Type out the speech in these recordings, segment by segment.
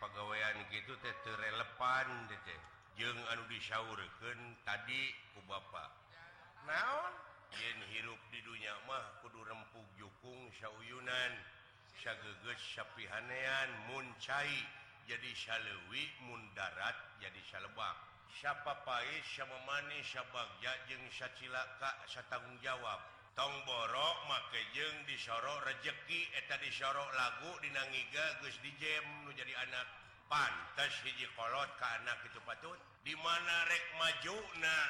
pegawaian gitu relevan jeng anu disaurken tadi ku Bapak naon? Yen hirup di dunia mah kudu rempuk jukung Syuyunan Syageget Syapihanean Muncai jadi Syalewi Mundarat jadi Syalebak siapa Pais sama manis Syabagja jeung Syacilaka saya tanggung jawab tong borok makejeng disorok rezeki eta disorok lagu dinangiga Gu dijem jadi anak. Pantas hijikolot ke anak itu patut. Dimana rek maju nah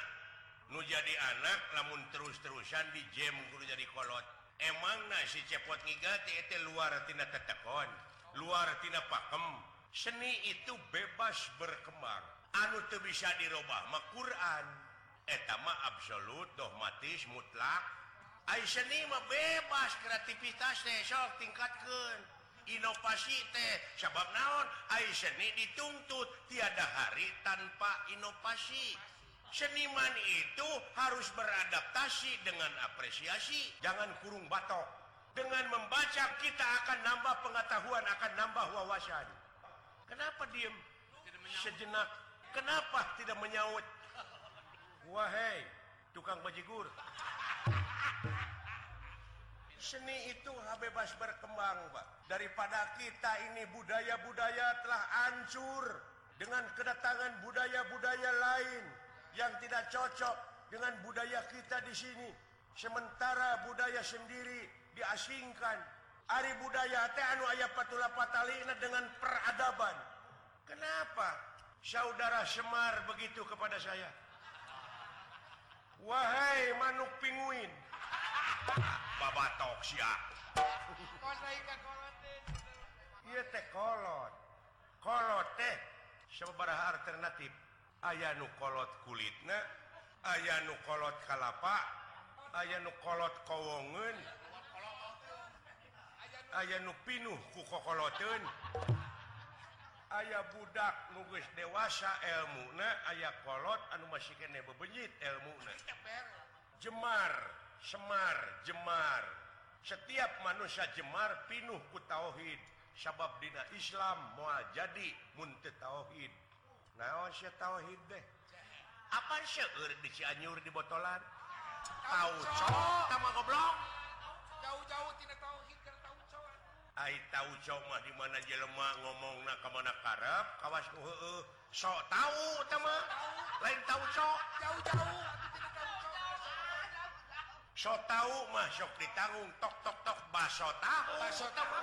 nu jadi anak namun terus-terusan dijem guru jadi kolot. Emang nah si cepot ngigati itu luartina tetekon luartina pakem. Seni itu bebas berkembang anu tuh bisa dirubah ma Quran. Etama absolut dogmatis mutlak. Aisyamah bebas kreativitas sok tingkatkan. Inovasi teh sabab naon? Aisyi dituntut tiada hari tanpa inovasi. Seniman itu harus beradaptasi dengan apresiasi. Jangan kurung batok. Dengan membaca kita akan nambah pengetahuan akan nambah wawasan. Kenapa diem? Sejenak. Kenapa tidak menyaut? Wahai tukang bajigur. Seni itu bebas berkembang Pak. Daripada kita ini budaya-budaya telah hancur dengan kedatangan budaya-budaya lain yang tidak cocok dengan budaya kita di sini. Sementara budaya sendiri diasingkan. Ari budaya teh anu aya patula patalina dengan peradaban. Kenapa saudara Semar begitu kepada saya? Wahai manuk pinguin babatok sia ieu teh kolot kolot teh sabaraha alternatif aya nu kolot kulitna aya nu kolot kalapa. Aya nu kolot kowongeun aya nu pinuh ku kokoloteun aya budak nugus dewasa elmuna aya kolot anu masih kene bebenyit elmuna jemar. Semar Jemar. Setiap manusia Jemar pinuh ku tauhid. Sabab Dina Islam moal jadi munte tauhid. Nah tauhid deh apa syeur di Cianjur di botolan? Tahu cowok sama goblok. Jauh-jauh tidak tauhid karena tahu cowok Ay tahu mah di mana jelema ngomong nak kemana karep kawas uh, uh, sok tahu sama lain tahu cok. Jauh-jauh. so mah masuk ditanggung tok tok tok baso tahu baso tahu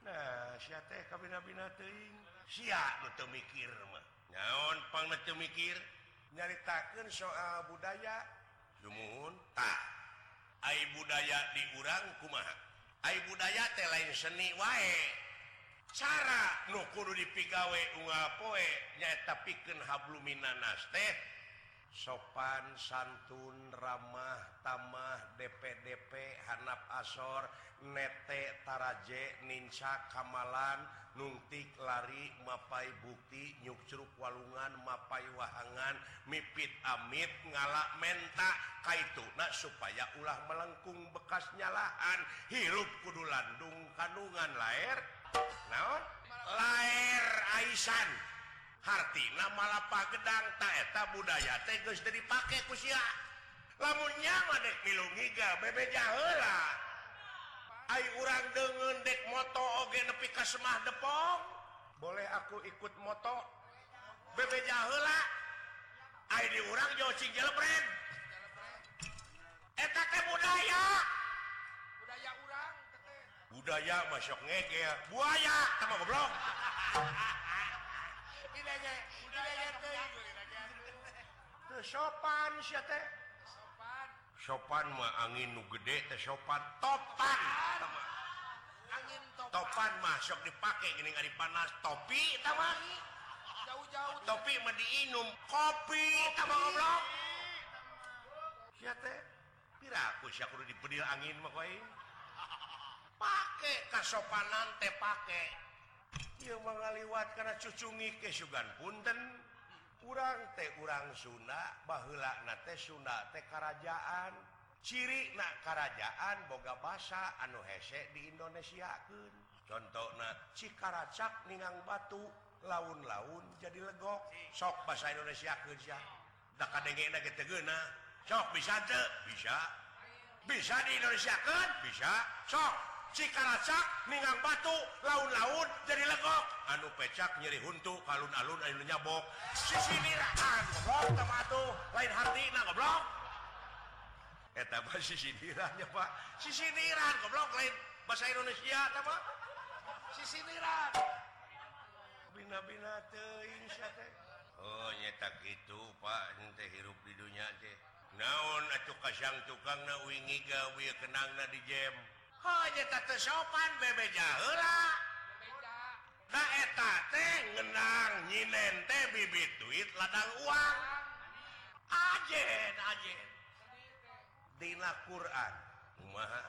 nah sia teh kabina bina teuing. Sia nu teu mikir mah. Naon pangna teu mikir? Nyaritakeun soal budaya. Sumuhun tah. Ai budaya diurang kumaha? Ai budaya teh lain seni wae. Cara nu kudu dipigawe unggal poe nyaeta pikeun habluminan nas teh. sopan santun ramah tamah DPDP hanap asor nete taraje ninca Kamalan nuntik lari mapai bukti nyukcuruk walungan mapai wahangan mipit amit ngalak menta kaituna supaya ulah melengkung bekas nyalahan hirup kudu landung kandungan lair naon? Lair Aisan. Hartina malapa gedang taeta budaya teges dari pakai kusia lamunnya madek milungiga bebe jahela ai urang dengen dek moto oge nepi ka semah depong. Boleh aku ikut moto? Bebe jahela ai di urang jauh cing jelebren. Eta teh budaya. Budaya urang budaya masuk ngegel buaya sama goblok. sopan sopan. Mah angin nu gede teh sopan. Topan. Angin topan, topan mah sok dipake gini ngari panas topi taman jauh-jauh. Topi mah diinum. Kopi taman goblok. Sia teh. Piraku sia kudu dipedil angin mah koe pake kasopanan teh pake. mengaliwat karena cucungi kesugan punten. Kurang teh urang Sunda bahlaknate Sunda teh kerajaan ciri na kerajaan boga basa anu hesek di Indonesia ke contoh nah Cikaracak ningang batu laun-laun jadi legok. Sok bahasa Indonesia ke sok bisa bisa. Bisa di Indonesia kan bisa. Sok. Cikaracak ningang batu laun-laun jadi legok anu pecak nyeri huntu kalun-alun anu nyabok. Sisi niraan goblok tamatu lain hati na goblok. Eta mah sisi niranya pak. Sisi niran goblok lain bahasa Indonesia apa sisi niran bina-bina teuing teh. Oh nyata kitu pak. Henteu hirup di dunia teh. Naon atuh kasang tukang na wingi gawe kenang na di jem. sopan bebe jaang nyinente bibit duit ladang uang. Ajen ajen. Dina Quran. Umaha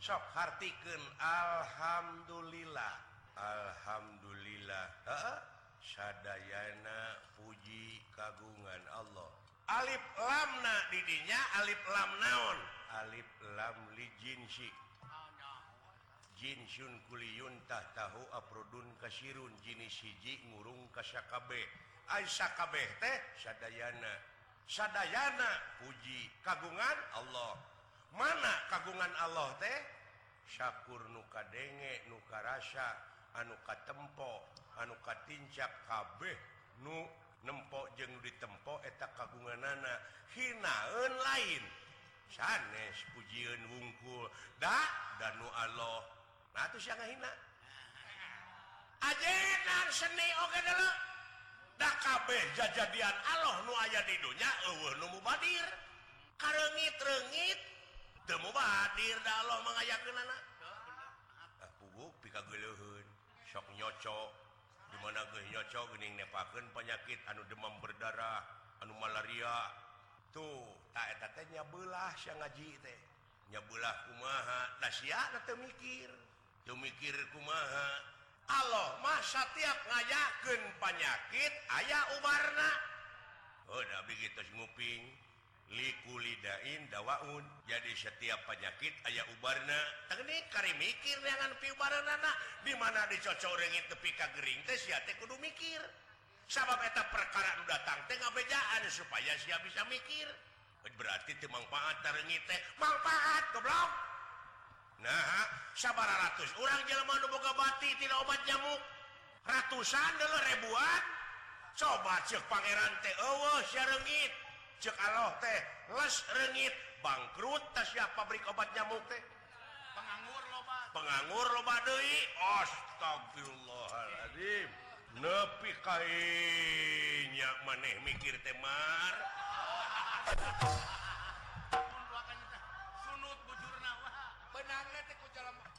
sok hartiken Alhamdulillah Alhamdulillah. Sadayana Puji kagungan Allah. Alif lamna didinya Alif lam naon? Alif lam lijin jinsun kuliyuntah tahu aprodun kasirun jinis hiji ngurung kasyakabeh Aisyakabeh teh Sadayana Sadayana puji kagungan Allah. Mana kagungan Allah teh? Syakur nuka denge nuka rasa anuka tempo anuka tincap kabeh nu nempok jeng ditempo eta kagungan nana hinaun lain. Sanes pujian wungkul. Da dan nu Allah. seni jajadian Allah nu aya di dunya mubadir. Karengit renggit temu badir Allah mengayak ah, sok nyocok dimana nyocok gening nepaken penyakit anu demam berdarah anu malaria. Tuh taknya belah yang ngaji teh. Belah kumaha dasyat mikir. mikir kumaha? Allah masa tiap ngayaken penyakit ayaah Umarna udah oh, begitu nguping likulidain dawaun. Jadi setiap penyakit ayaah Ubarna. Teknik kari mikir dengan piubaran anak dimana dicocorengin tepi kagering teh si kudu mikir. Sahabat eta perkara datang teh bejaan supaya siap bisa mikir. Berarti itu manfaat dari teh. Manfaat goblok. nah sabar ratus orang nu boga bati tidak obat nyamuk. ratusan dulu ribuan. Coba cek Pangeran teh oh, renggit cek Allah teh les reungit. Bangkrut tas ya pabrik obat nyamuk teh. Penganggur loba penganggur loba deui. Astagfirullahaladzim. Nepi kae nya maneh mikir temar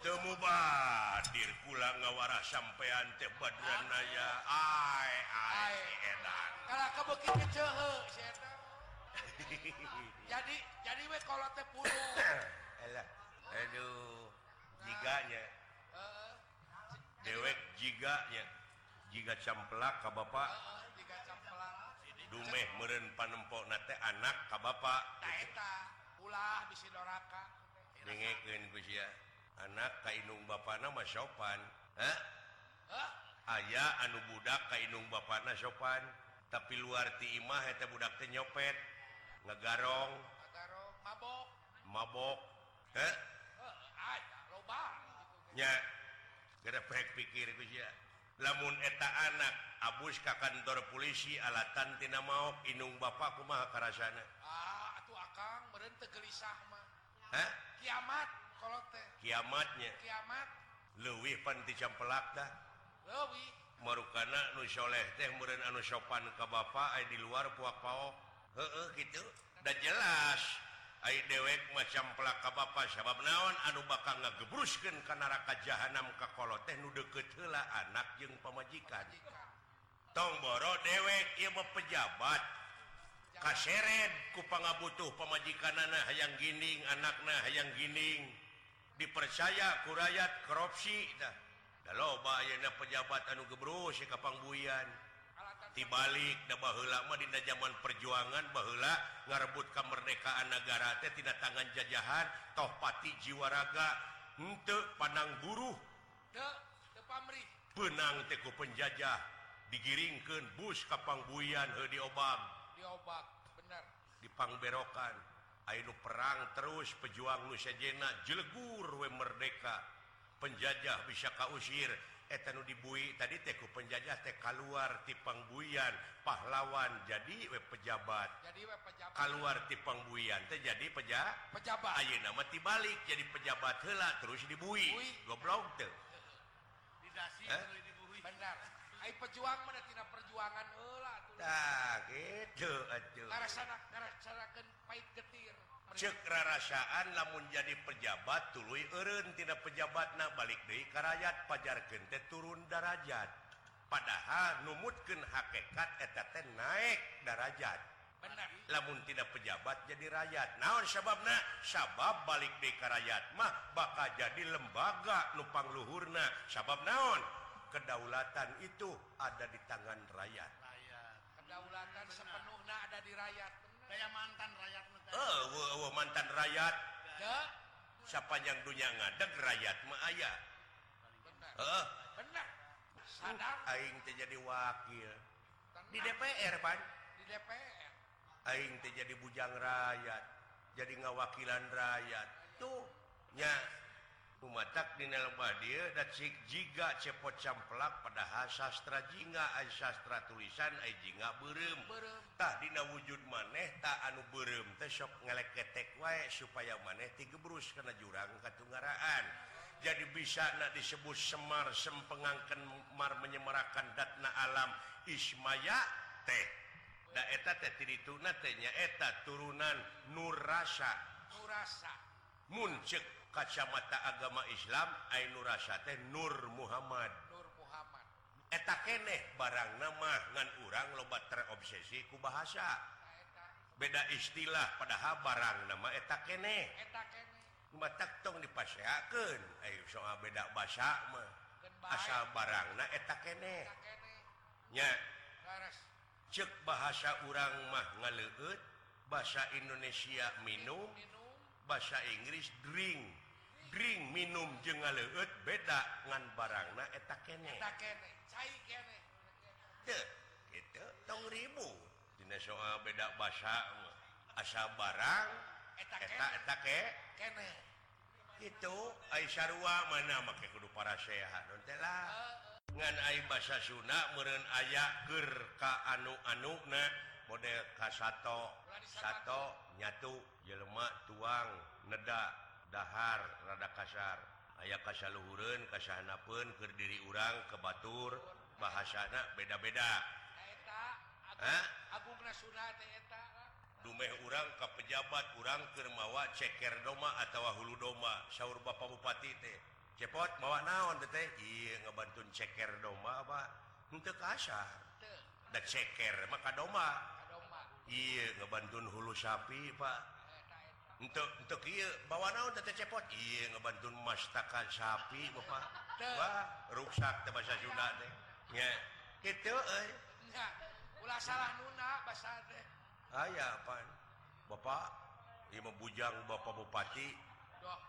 temubadir kula ngawara sampean teh badran aya. Ae ae edan. Karena kebeki kecehe jadi jadi we kalau teh puluh elah aduh jiganya. Dewek jiganya. Jiga camplak ka bapak jiga camplak. Dumeh meureun panempok na teh anak ka bapak eta. Ulah bisi doraka. Dengekeun ku sia. anak Kainung Bapaknama sopan ayaah anu budak Kainung Bapakna sopan tapi luar timah itu budaknya nyopet. Ngegarong. Mabok. Mabok pikir lamun eta anak Abus Ka kantor polisi alatantina mau Inung Bapakku Mahakarasana ah, Akang berhenti gelisah kiamat. kiamatnya. Kiamat. Luwih panti campelakta marukana nusholeh teh kemudian anu sopan ke Bapak di luar puak pao gitu dan jelas. Ay dewek macam pelaka Bapak sabab naon anu bakal ngegebrusken ke neraka jahanam kakolo teh nu deket heula anak jeung pemajikan boro dewek ilmu pejabat. Kaseret ku pangabutuh pemajikan anak hayang gining anak nah hayang gining. dipercaya kurayat korupsi. Nah, pejabat anu Gebro Kapangbuyan dibalik lama Di zaman perjuangan bahla ngarebut kemerdekaan negara teh tidak tangan jajahan tohpati jiwaraga untuk pandang buruh. Benang teku penjajah digiringkan bus Kapangbuyan he diobam diobak bener. Dipangberokan Ayu perang terus pejuang Nusajena jelegur we Merdeka. Penjajah bisa kau usir etan dibui tadi teku penjajah teh keluar ti buyan pahlawan jadi we pejabat. Keluar ti buyan teh jadi peja pejabat. Ayo nama tibalik jadi pejabat hela terus dibui. Goblok tuh pejuang manatina perjuangan hela nah, gitu getir. Cek rarasaan lamun jadi pejabat tuluy eureun tina pejabat balik balik ka rakyat pajarkeun teh turun darajat. Padahal numutkeun hakikat eta teh naik darajat. Namun tidak pejabat jadi rakyat. Naon sababna? Sabab balik deui ka rakyat mah bakal jadi lembaga numpang Luhurna sabab naon? kedaulatan itu ada di tangan rakyat. Kedaulatan sepenuhnya ada di rakyat. Kayak mantan rakyat oh, oh, oh, mantan rakyat. Sepanjang dunia ngadeg rakyat mah aya. Oh. benar. Sadar. Aing teh jadi wakil. Di DPR pan. Di DPR aing teh jadi bujang rakyat. Jadi ngawakilan rakyat. Tuh nya. Umatak di Badir datsik jika cepot camplak padahal sastra Jinga ay sastra tulisan ay Jinga beremtah dina wujud maneh tak anu berem tesok ngelek ketek wae supaya maneh tigebrus karena jurang katunggaraan jadi bisa nak disebut Semar sempengangkan Mar menyemerakan datna alam Ismaya teh. Daeta teh tiritunatnya eta turunan nurasa. Nurasa. Muncek kacamata agama Islam Ainurrasa teh Nur Muhammad. Nur Muhammad. Eta keneh barang nama ngan urang lobat terobsesi ku bahasa. Beda istilah padahal barang nama eta kene batak tong dipaseakeun Ayo soal beda bahasa mah. Asal barang na eta eneh nya. Cek bahasa urang mah ngaleut bahasa Indonesia minum. bahasa Inggris drink. drink minum je ngaleut beda ngan barang na eta kene itu tong ribut dina soal beda bahasa asa barang eta eta eta ke. Kene. Itu Aisyarwa mana make kudu para sehat non teh lah. Ngan ai bahasa Sunda meureun aya keur ka anu-anuna model kasato sato nyatu jelema tuang neda. dahar rada kasar. Aya kasaluhurun kasana pun diri urang ke Batur bahasana beda-beda. Dumeh urang ke pejabat urang Kermawa ceker doma atau hulu doma. Saur Bapak Bupati teh cepot mawa naon teh ngebantun ceker doma apa untuk kasar. Dan ceker maka doma. Iya ngebantun hulu sapi Pak. untuk untuk bawa naon cepot? Ngebantu mastakan sapi bapak. Wah rusak teh bahasa kitu euy. Nya. ulah salah nuna bahasa teh. Aya pan Bapak ieu bujang Bapak Bupati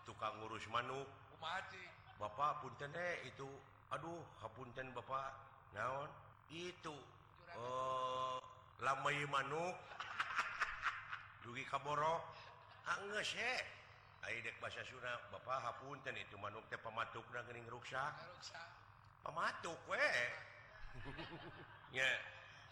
tukang ngurus manuk. Mati Bapak punten deh itu aduh hapunten Bapak. Naon? Itu eh uh, lamai manuk. Dugi kaborok hangus dek bahasa Sunda Bapak hapunten itu manuk teh pematuk na ruksak ruksa. Pematuk we. ya.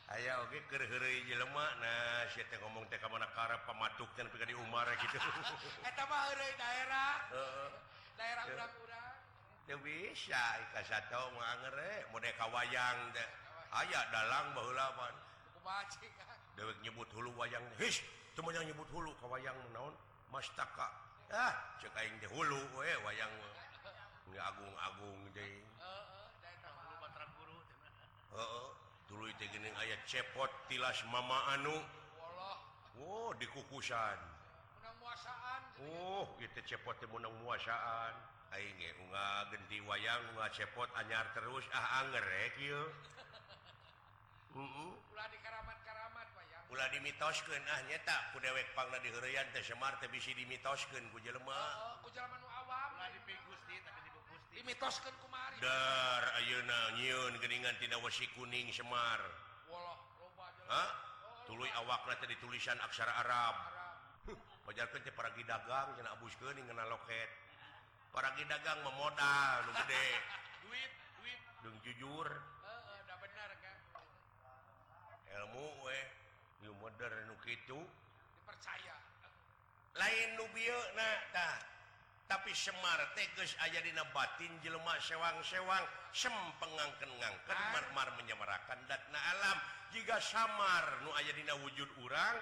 Aya oge keur heureuy jelema nah sia teh ngomong teh ka mana karep pematuk teh nepi ka di Umar kitu. Eta mah heureuy daerah. Heeh. Daerah urang-urang. Teu bisa ka sato ngangere mode ka wayang teh. Aya dalang baheula pan. Kumaha cing. Dewek nyebut hulu wayang. Hish, semuanya nyebut hulu ke wayang naon? Mastaka. Ah cekain di hulu we wayang ini agung-agung deh uh, dulu itu gini ayat cepot tilas mama anu. Oh dikukusan. Oh itu cepot temunang muasaan. Aing ge unga genti wayang unga cepot anyar terus. Ah anger rek ieu. Heeh. uh -uh. pula dimitosken ah nyata ku dewek pangna dihurian teh Semar teh bisi dimitosken ku jelema. Oh, oh, ku jelema nu awam. Ulah dipi Gusti tapi di Gusti. Dimitosken kumari. Dar ayeuna nyieun geuningan tina wesi kuning Semar. Walah loba ha oh, tuluy awakna teh ditulisan aksara Arab. Pajarkan teh para dagang cenah abuskeun ngena loket. Para dagang memodal nu gede. Duit duit. Jeung jujur. Heeh da bener kan ilmu we itu dipercaya. Lain nah, tapi Semar teges aja di batin jelemah sewang-sewang. Sempenggangkenngangkan ah. marmar menyemarakan datna alam. Jika samar Nu aya dina wujud urang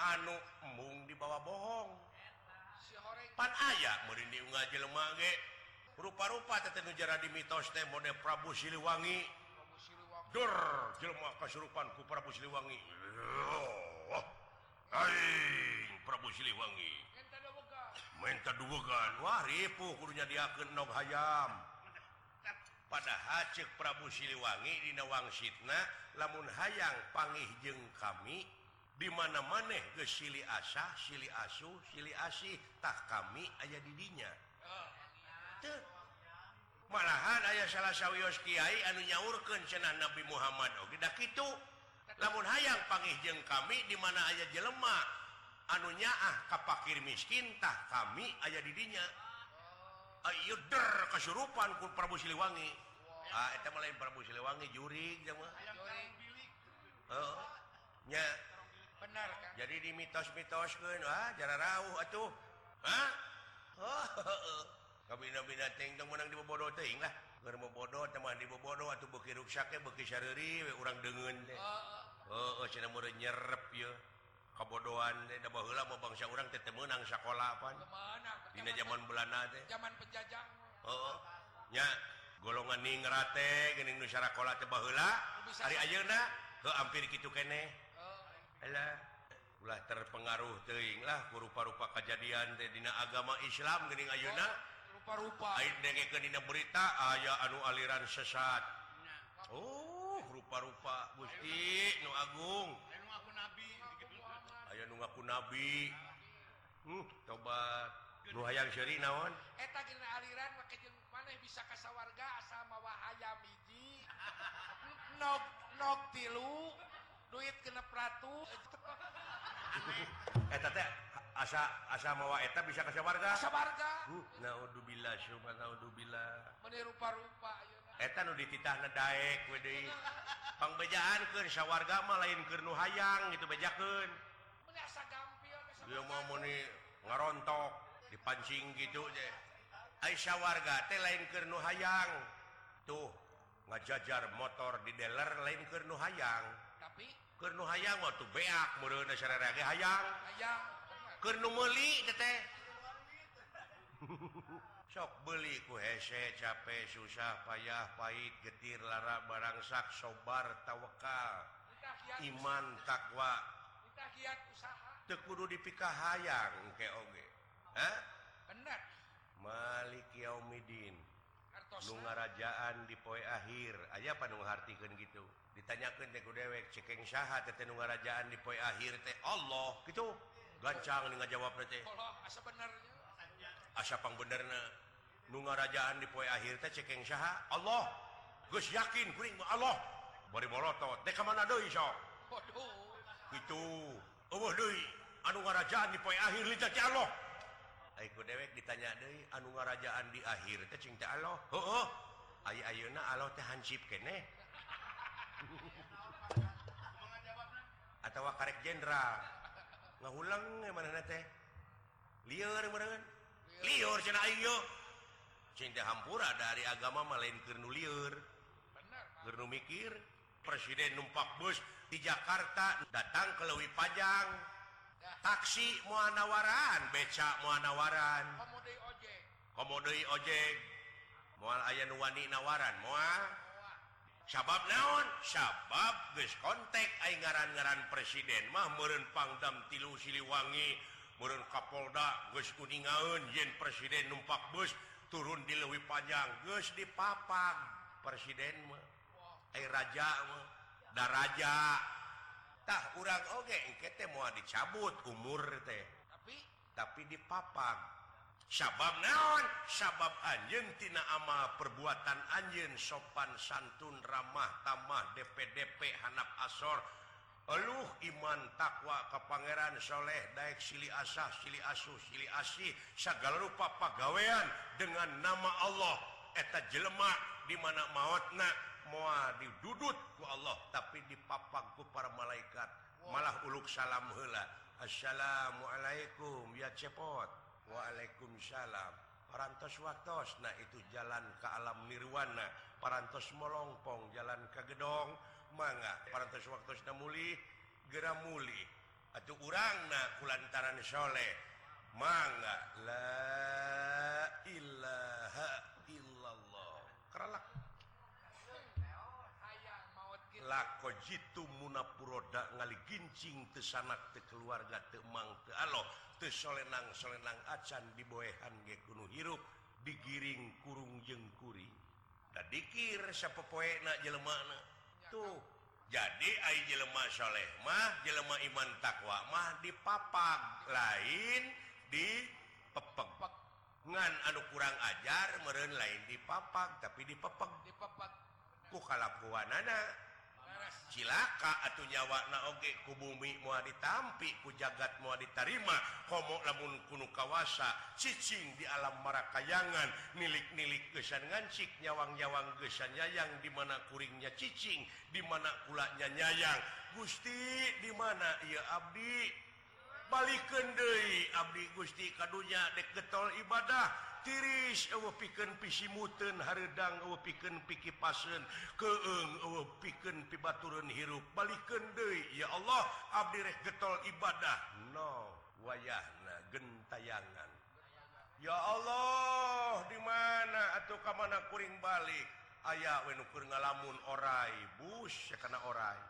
anu embung dibawa bohong. Pan aya merindung jelema ge. Rupa-rupa jara di mitos teh mode Prabu Siliwangi. Dur jelma kasurupan ku Prabu Siliwangi. Oh, aing Prabu Siliwangi. Menta duwegan. Menta duwegan. Wah ripuh kudunya diakeun nog hayam. Padahal cek Prabu Siliwangi dina wangsitna lamun hayang pangih jeung kami di mana maneh geus Sili asah, Sili asuh, Sili asih tah kami aya di dinya. Teu malahan ayah salah sawwios Kyai anu nyaurkan cenah Nabi Muhammad. Ogedak itu namun hayang pangihjeng kami di mana ayah nyaah anunya ah kapakir miskintah kami ayah didinya oh. Ayuder ah, kesurupan ku Prabu Siliwangi. Ah itu mulai Prabu Siliwangi jurig jama oh, nya. Benar kan? jadi di mitos-mitos kan ah jara rauh atuh. Hah? Oh, menang atuh beuki bodoh teman beuki atau we urang deungeun syari orang dengan oh, oh, nyerep kebodohan mau bangsa orang tetemenang sekolahan Dina zaman Belanda zaman penjajah. Oh, ya golongan ningrate gening nusyarakola baheula. Hari ayeuna ke hampir gitu kene. Alah ulah terpengaruh teinglah ku rupa-rupa kejadian Dina agama Islam gening ayeuna. Oh. rupa-rupa. Dina berita aya anu aliran sesat. Oh rupa-rupa. Gusti Nu Agung. Aya nu ngaku nabi. Uh, tobat. Luang seri naon? Aliran maneh bisa kasawarga hayam biji nok nok tilu duit kena pratu asa asa mawa eta bisa ke warga ayeuna. Eta nu dititah Daek pembejaan ke warga keur nu hayang gitu bejaken dia mau ngarontok dipancing gitu je. Aisyah warga teh lain Kernu hayang. Tuh ngajajar motor di dealer lain Kernu hayang. Tapi Kernu hayang waktu beak mudah hayang. Hayang. Kernumeli sok beli ku hese capek susah payah pahit getir lara barangsak sobar tawakal iman takwa. Tekudu dipikah hayang ke oge. Hah? bener. Malik Yaumidin. Nungarajaan eh? di poe akhir. Aja panunghartikeun gitu? Ditanyakan teh ku dewek cekeng saha teh nungarajaan di poe akhir teh? Allah gitu. gancang nggak jawab asapang bener nungarajaan di poe akhir teh cekeng syaha Allah. Geus yakin kuring Allah. Bari borotot teh ka mana deui sok? Itu eueuh deui. Anu ngarajaan di poe akhir lidah ti Allah. Ai ku dewek ditanya deui anu ngarajaan di akhir teh cing teh Allah? Heueuh aya ayeuna Allah teh hansip keneh. Atawa karek jenderal. ulang cinta Hampura dari agama malain Gernu Keur nu mikir Presiden numpak bus di Jakarta datang ke Lewi Pajang taksi muanawaran becak muanawaran. Komodoi ojek. Mual ayah nuwani nawaran mual sabab naon? Sabab kontak ngaran-garan Presiden mah meren pangdam tilu Siliwangi meren Kapolda geus kuningaun Yen Presiden numpak bus turun di Lewi panjang geus di papang Presiden mah. Air raja mah daraja tah urang oge okay, engke teh mau dicabut umur teh. Tapi? Tapi di papang sabab naon? Sabab Anjtina ama perbuatan Anjin sopan santun ramah tamah DPDP hanap asor. Eluh iman takwa ke Pangeran Soleh Daik Sili asah Sili asuh Sili asih. Segala rupa pegaweian dengan nama Allah. Eta jelemak dimana mautna mua didudutku Allah tapi dipapangku para malaikat. Malah uluk salam hela Assalamualaikum ya cepot. Waalaikumsalam. Parantos waktus Nah itu jalan ke alam Nirwana. Parantos melongpong jalan ke gedong. Manga parantos waktu Namuli geramuli atau urang nah kulantaran soleh manga la ilaha illallah. Kerelak lakojitu munapuroda ngali gincing tesanak te keluarga temang te Allah te solenang solenang acan diboehan ge kuno hirup digiring kurung jengkuring dan dikir siapa na jelemana tuh jadi ai jelema soleh mah jelema iman takwa mah dipapag lain di pepeg. Ngan anu kurang ajar meren lain dipapag tapi dipepeg dipepek ku kalapuan anak cilaka atau nyawa naoge ku bumi mua ditampi ku jagat mua ditarima homo lamun kuno kawasa cicing di alam marakayangan milik-nilik gesan ngancik nyawang-nyawang gesan nyayang di mana kuringnya cicing di mana kulaknya nyayang. Gusti di mana ia abdi? Balik kendei abdi Gusti kadunya dek getol ibadah. tiris piken pisi muten Haridang piken piki pasen keeng piken pibaturun hirup. Balikken De ya Allah Abdireh getol ibadah. No wayahna gentayangan. Ya Allah dimana atau kam mana kuring balik? Ayaah wenukur ngalamun orai bus karena orai.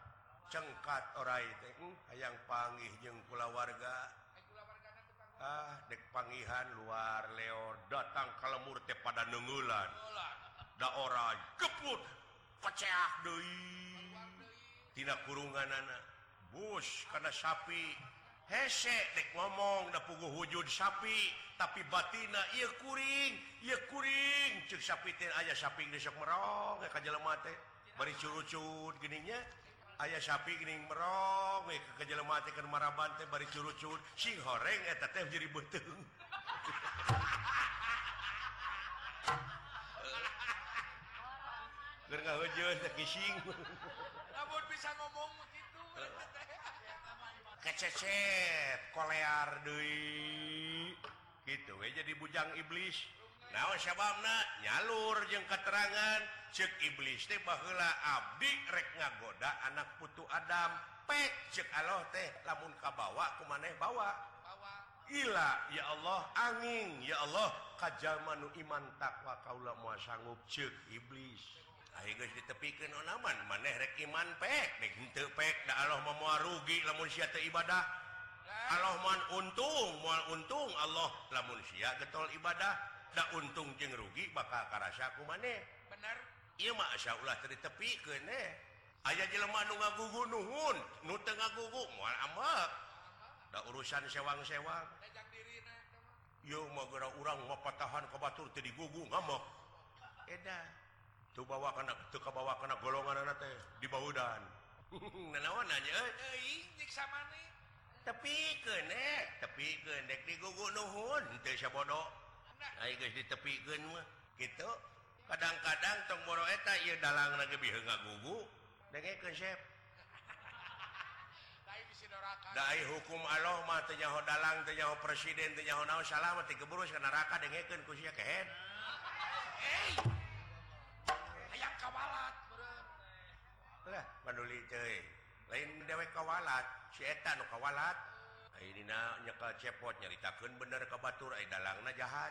Cengkat orai teh hmm, hayang pangih jeng kula warga ah dek Pangihan luar Leo datang kalemur teh pada nenggulan da orang keput peceah deui. Tina kurungan anak bus karena sapi. Hese dek ngomong da pugu hujud sapi. Tapi batina iya kuring. Iya kuring. Cek sapi teh aya sapi geus merong ka jelema teh. Bari curucut gininya. aya sapi geuning merong we ka jelema teh keur maraban teh bari curucut sing horeng eta teh jadi beuteung Keur ngahejeun teh kising. namun bisa ngomong begitu. Kececet kolear deui. Kitu we jadi bujang iblis. naon sababna? Nyalur jeung keterangan cek iblis teh baheula abdi rek ngagoda anak putu Adam. Pek cek Allah teh lamun kabawa kumaneh bawa. Ila ya Allah angin ya Allah kajalma nu iman takwa kaula moal sanggup cek iblis. Ayo geus ditepikeun onaman maneh rek iman pek dek henteu pek da Allah moal rugi lamun sia teh ibadah. Allah man untung moal untung Allah lamun sia getol ibadah. tak untung jeng rugi maka karasaku maneh bener. Iyalah tepi ke aya jelemah ngagugu nuhun nu teu ngagugu Da urusan sewang-sewang. Yo mah gera urang mah patahan ke batur teu digugu ngamok eda. Tuh bawa kana teu kabawa kana kena golongan anak teh di baudan. Nanaon nanya eh? euy nyiksa mana tepi Tepikeun tepi tepikeun dek digugu nuhun teu sabodo ditepi gitu. Kadang-kadang tongmoroeta dalam gugu hukum Allah mah tenyaho dalang tenyaho Allahmahnyah dalangnyahu presidennyah salamet dikeburu ke neraka dengekan kusia ke head ayam kawalat lah paduli cuy lain dewek kawalat si eta nu kawalat. Ayeuna nyekal cepot nyaritakeun bener ke batur ai dalangna jahat.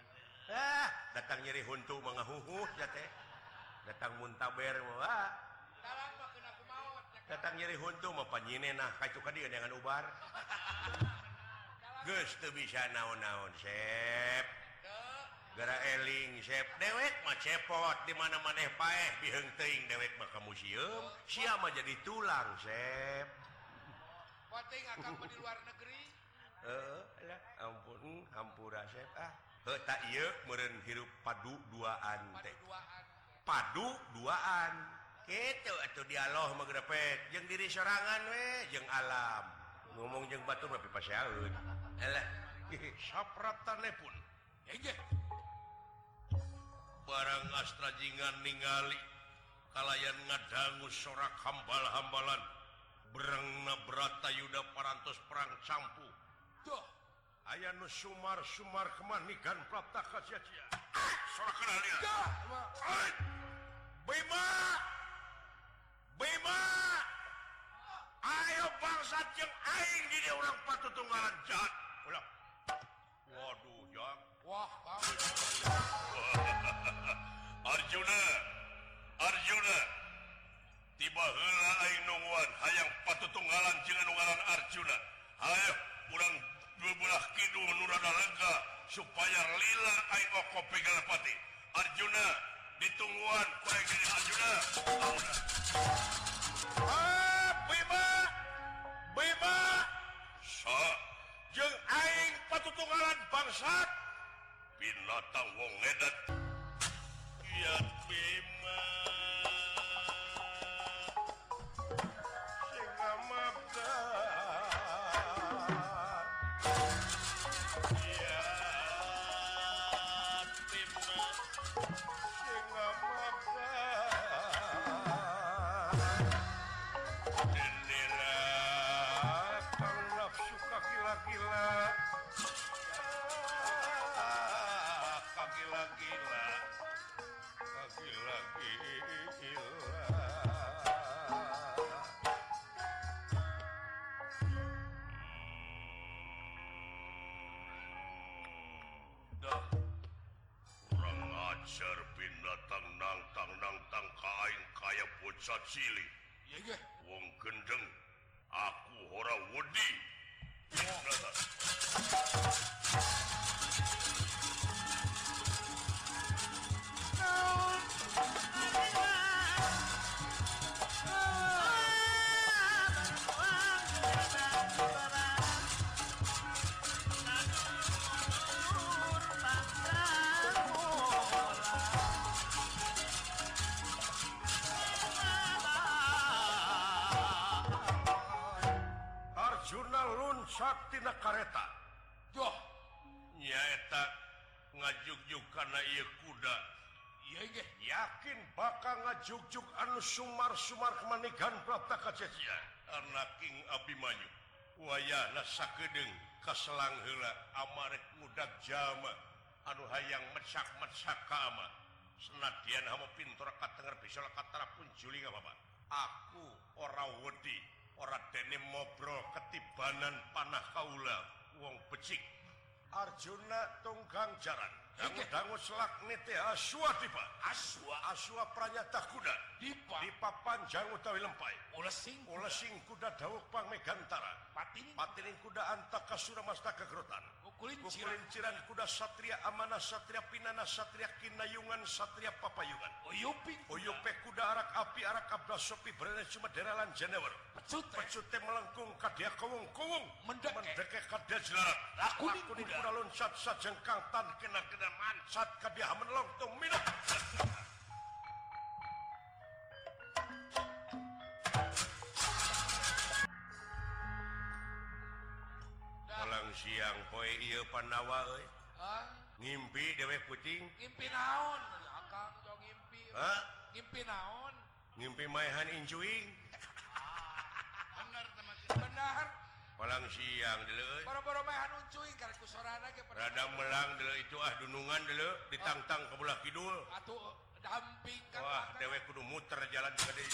ah datang nyeri huntu mengahuhu datang muntaber datang nyeri huntu maunyine nah kacuka dia dengan ubar. Teu bisa naon-naon sep. Gara eling sep. Dewek mah cepot di mana maneh paeh teuing dewek mah ka museum mah jadi tulang sep. Akan di luar negeri. Eh ampun hampura sep. Ah. tak meureun hirup padu duaan padu duaan gitu atau dialog grepek jeung diri sorangan we jeung alam. Ngomong jeung batu tapi pipaseaeun. Alah, elah telepon aja barang astra jingan ningali kalayan ngadangu sorak hambal-hambalan. Berengna nabrata yuda parantos perang campu. Tuh. aya nu Sumar Sumar kemanikan Prapta Ayo bangsa yang aing jadi orang patut tunggalan jahat. Ulang. Waduh Jang. Wah Arjuna. Arjuna. Tiba hela aing nungguan hayang patut tunggalan jeung nunggalan Arjuna. Hayo urang belah Kidul lega supaya lila kopipati Arjuna ditungguan. Arjuna. Ah, Bima. Bima. Sa. Jeng Aing patutunggalan bangsat. Binatang wong ledat Iya bima. tina kareta Joh. Nyaeta ngajugjuk kana ieu kuda. Yege, yakin bakal ngajugjuk anu Sumar Sumar manikan Praptaka Anak King Abimanyu wayana sakedeng kaselang hela amarek mudak jama. Anu hayang mecak-mecak kama senadian hamu hama kata ngerti bisa katara pun juling apa aku orang wedi. ora dene ngobrol ketibanan panah kaula wong becik. Arjuna tunggang jaran. Dangu dangu selak nite aswa tiba aswa. Aswa pranyata kuda. Dipa. Dipa panjang utawi lempai. Ulesing ulesing kuda dawuk pang megantara. Patining patining kuda antaka suramasta kegerutan kuda Satria amanah Satria Pinana Satria Kinayungan Satria Papayungan. Kuda arak api arak abda Sopi berada cuma deralan Januar pecute melengkung kadia kowong kowong. Mendekek kadia jelarat aku di kuda. loncat sajengkang tan kena kena mancat kadia menelong tung minat. Pandawa euy ah ngimpi dewe kucing ngimpi naon akang jong ngimpi. Hah? ngimpi naon ngimpi maehan incuing Bener teman benar Malang siang dulu Boro-boro maehan uncuing karena kusorana ge pada rada melang dulu itu ah dunungan dulu ditangtang ke belah kidul atuh damping kan wah makan. dewek kudu muter jalan ke deui.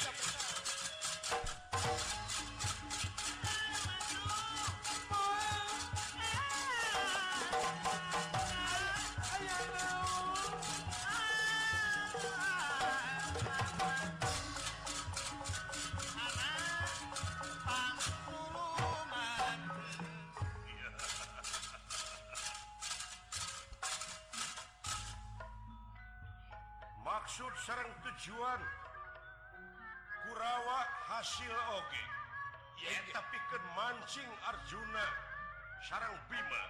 tujuan Kurawa hasil oge. Tapi ke mancing Arjuna sarang Bima.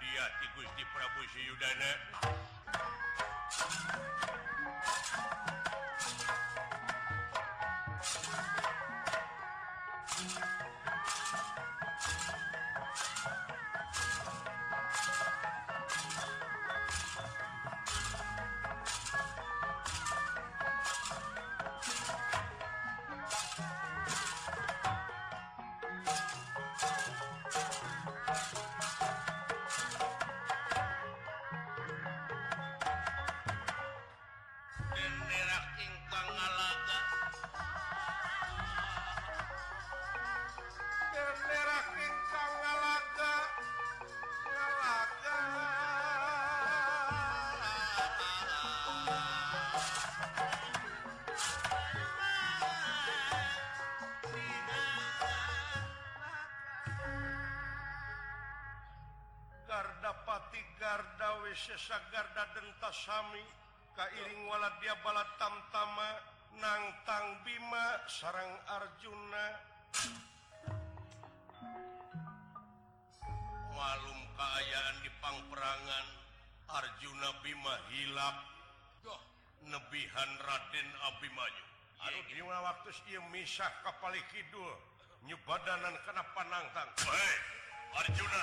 dia ti Gusti Prabu Siyudana. sesagarda kairing wala dia bala tamtama nangtang Bima sarang Arjuna. Malum keayaan di pangperangan Arjuna Bima hilap. Nebihan Raden Abimanyu waktu misah kapal Kidul? Nyebadanan Kenapa nangtang Arjuna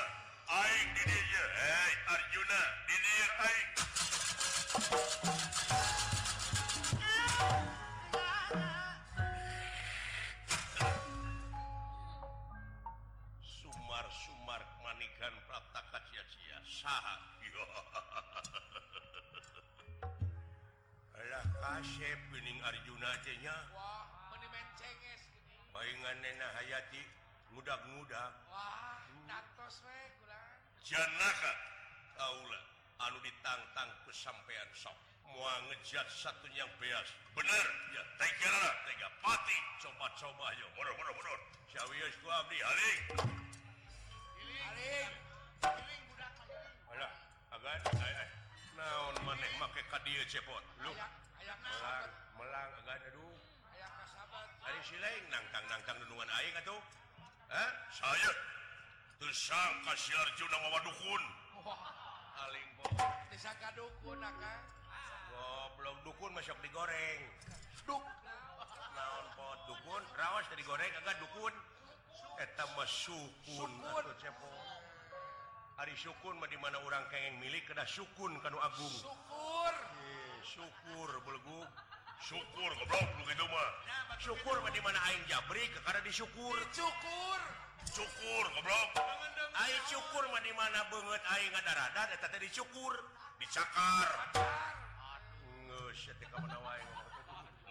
sok mua ngejat satu yang beas. Bener. Ya tegera tega pati. Coba-coba yo mundur mundur mundur. Syawius ku abdi haling haling haling budak alah agan. Ay ay naon maneh make ka dieu cepot lu. Melang melang agan aduh. Aya kasabat ari sileng. Nangtang-nangtang nunungan aing atuh. Hah saya. Tersangka si Arjuna mawa dukun paling dukun akang. goblok dukun masuk digoreng. Duk. Naon pot dukun? Rawas dari goreng agak dukun. Eh, Eta mah sukun atuh cepo hari sukun mah di mana orang kengeng milik kena sukun kanu agung. Syukur. Yeah, syukur belgu. syukur goblok lu gitu mah syukur mah di mana aing jabri karena disyukur. Syukur syukur goblok aing syukur mah di mana banget aing ngadarada eta teh disyukur. Dicakar. Geus teh ka mana wae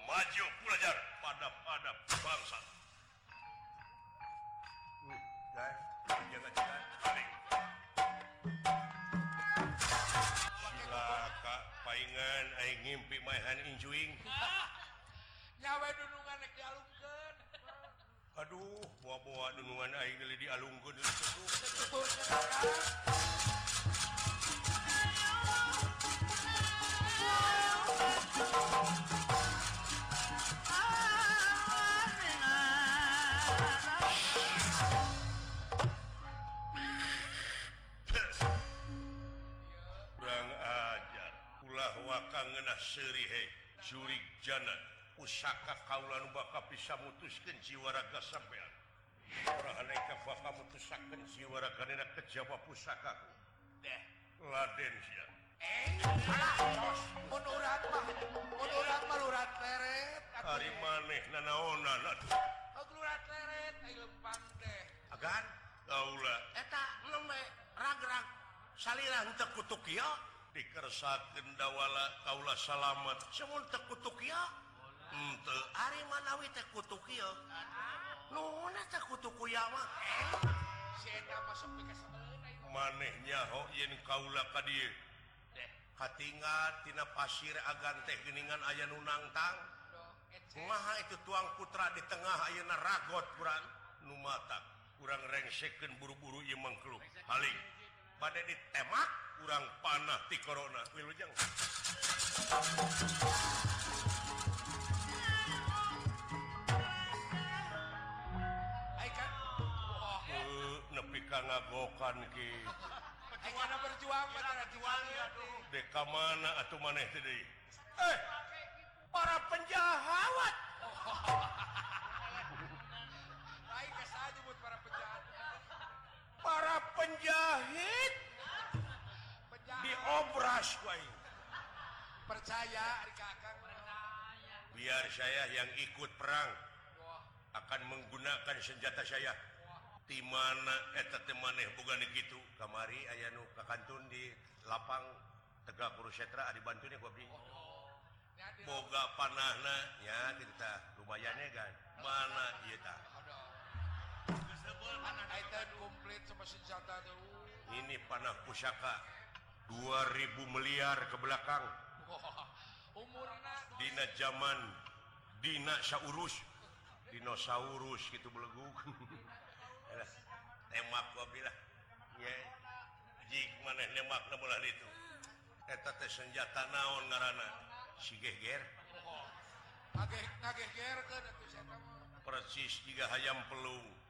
maju pelajar pada pada bangsa. Jangan-jangan, paingan aing ngimpi maehan injuing enjoying nyawa dunungan nek dialungkeun. Aduh buah-buah dunungan aing geuli dialungkeun. wakang ngenah serihe jurig jana usaka kaulan bakal bisa mutuskeun jiwa raga sampean Orang aneka baka mutusakeun jiwa raga nena kejaba pusakaku Deh. laden sia Eh, alah, tos. Mun urat mah, mun urat mah lurat leret. atuh. hari maneh nanaonan atuh Oh, leret, ai lempang deh. agan kaula eta lembe rag-rag salira henteu kutuk dikersaken dawala Kaula salamet. Kutuk ya hmm, untuk Ari Manawi tekutuk manehnya Hoyin Kaula tadi Katingatina pasir agan teh geningan aya nunangtang Maha itu tuang putra di tengah Ayeuna ragot kurang. Numatak kurang rengsekeun buru-buru Imangkluk paling. badai ditemak kurang panah di Corona. Wilujeng nepi ka ngagokan ki. Bagaimana berjuang pada berjuang Deka mana atuh maneh tadi Eh para penjahawat para penjahit. Diobras percaya kakang biar saya yang ikut perang akan menggunakan senjata saya. Di mana eta eh, teh maneh bukan begitu kamari aya nu kakantun di lapang tegak kurusetra setra di bantunya kopi boga panahna ya kita lumayannya kan? Mana iya tak komplit sama senjata tuh. ini panah pusaka. 2000 miliar ke belakang. Umurna dina zaman dina saurus dinosaurus gitu beleguk Alah, tembak gua bilang. Ya jik maneh nembak na bola itu. Eta teh senjata naon ngaranna? Si geger. Ngageh ngageh atuh saya mah. persis jika hayam pelung.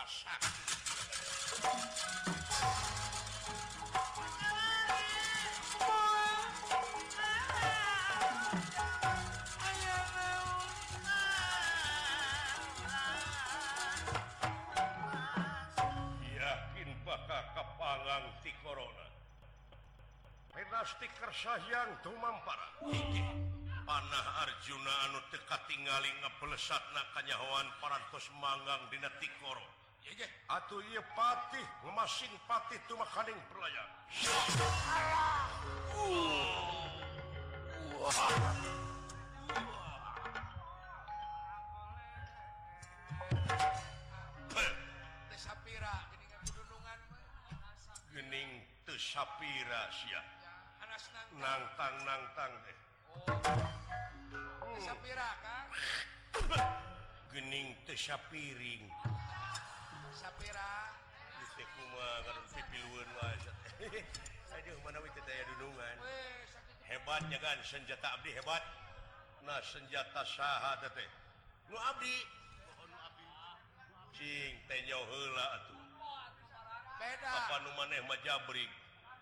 rasa yakin bakal kepalang di Corona. Penasstiker sayang tumampara. Panah Arjuna anu teka tinggali ngebelesat na kanyahoan parantos manggang dina Tikoro atuh ia patih memasing patih itu makaning pelayan Gening te Sapira sia. Nangtang nangtang deh. Oh. Sapira kan? Gening te Sapiring. Ah, hebatnya kan? Senjata abdi hebat. Nah senjata saha teh. Teh oh, nu abdi. Cing teh nyaho heula atuh. Beda. apa nu maneh mah jabrik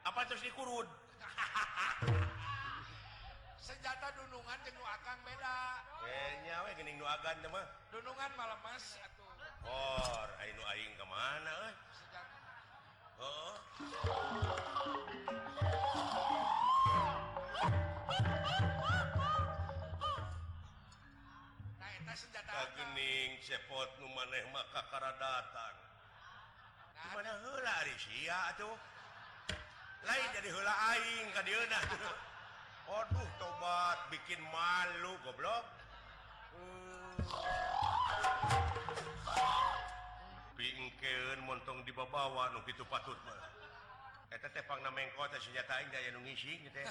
apa terus dikurun Senjata dunungan jeung nu akang beda. eh nya nyawe geuning nu agan teh mah. Dunungan mah lemas Or, Ainu Aing kemana eh? oh. Kagening cepot nu maneh maka kara datang. Mana heula ari sia atuh. Lain jadi heula aing ka dieu dah. Aduh tobat bikin malu goblok. Hmm. pingkeun montong di babawa nu kitu patut mah. Eta teh pangna mengko teh senjata aing da anu ngisi teh.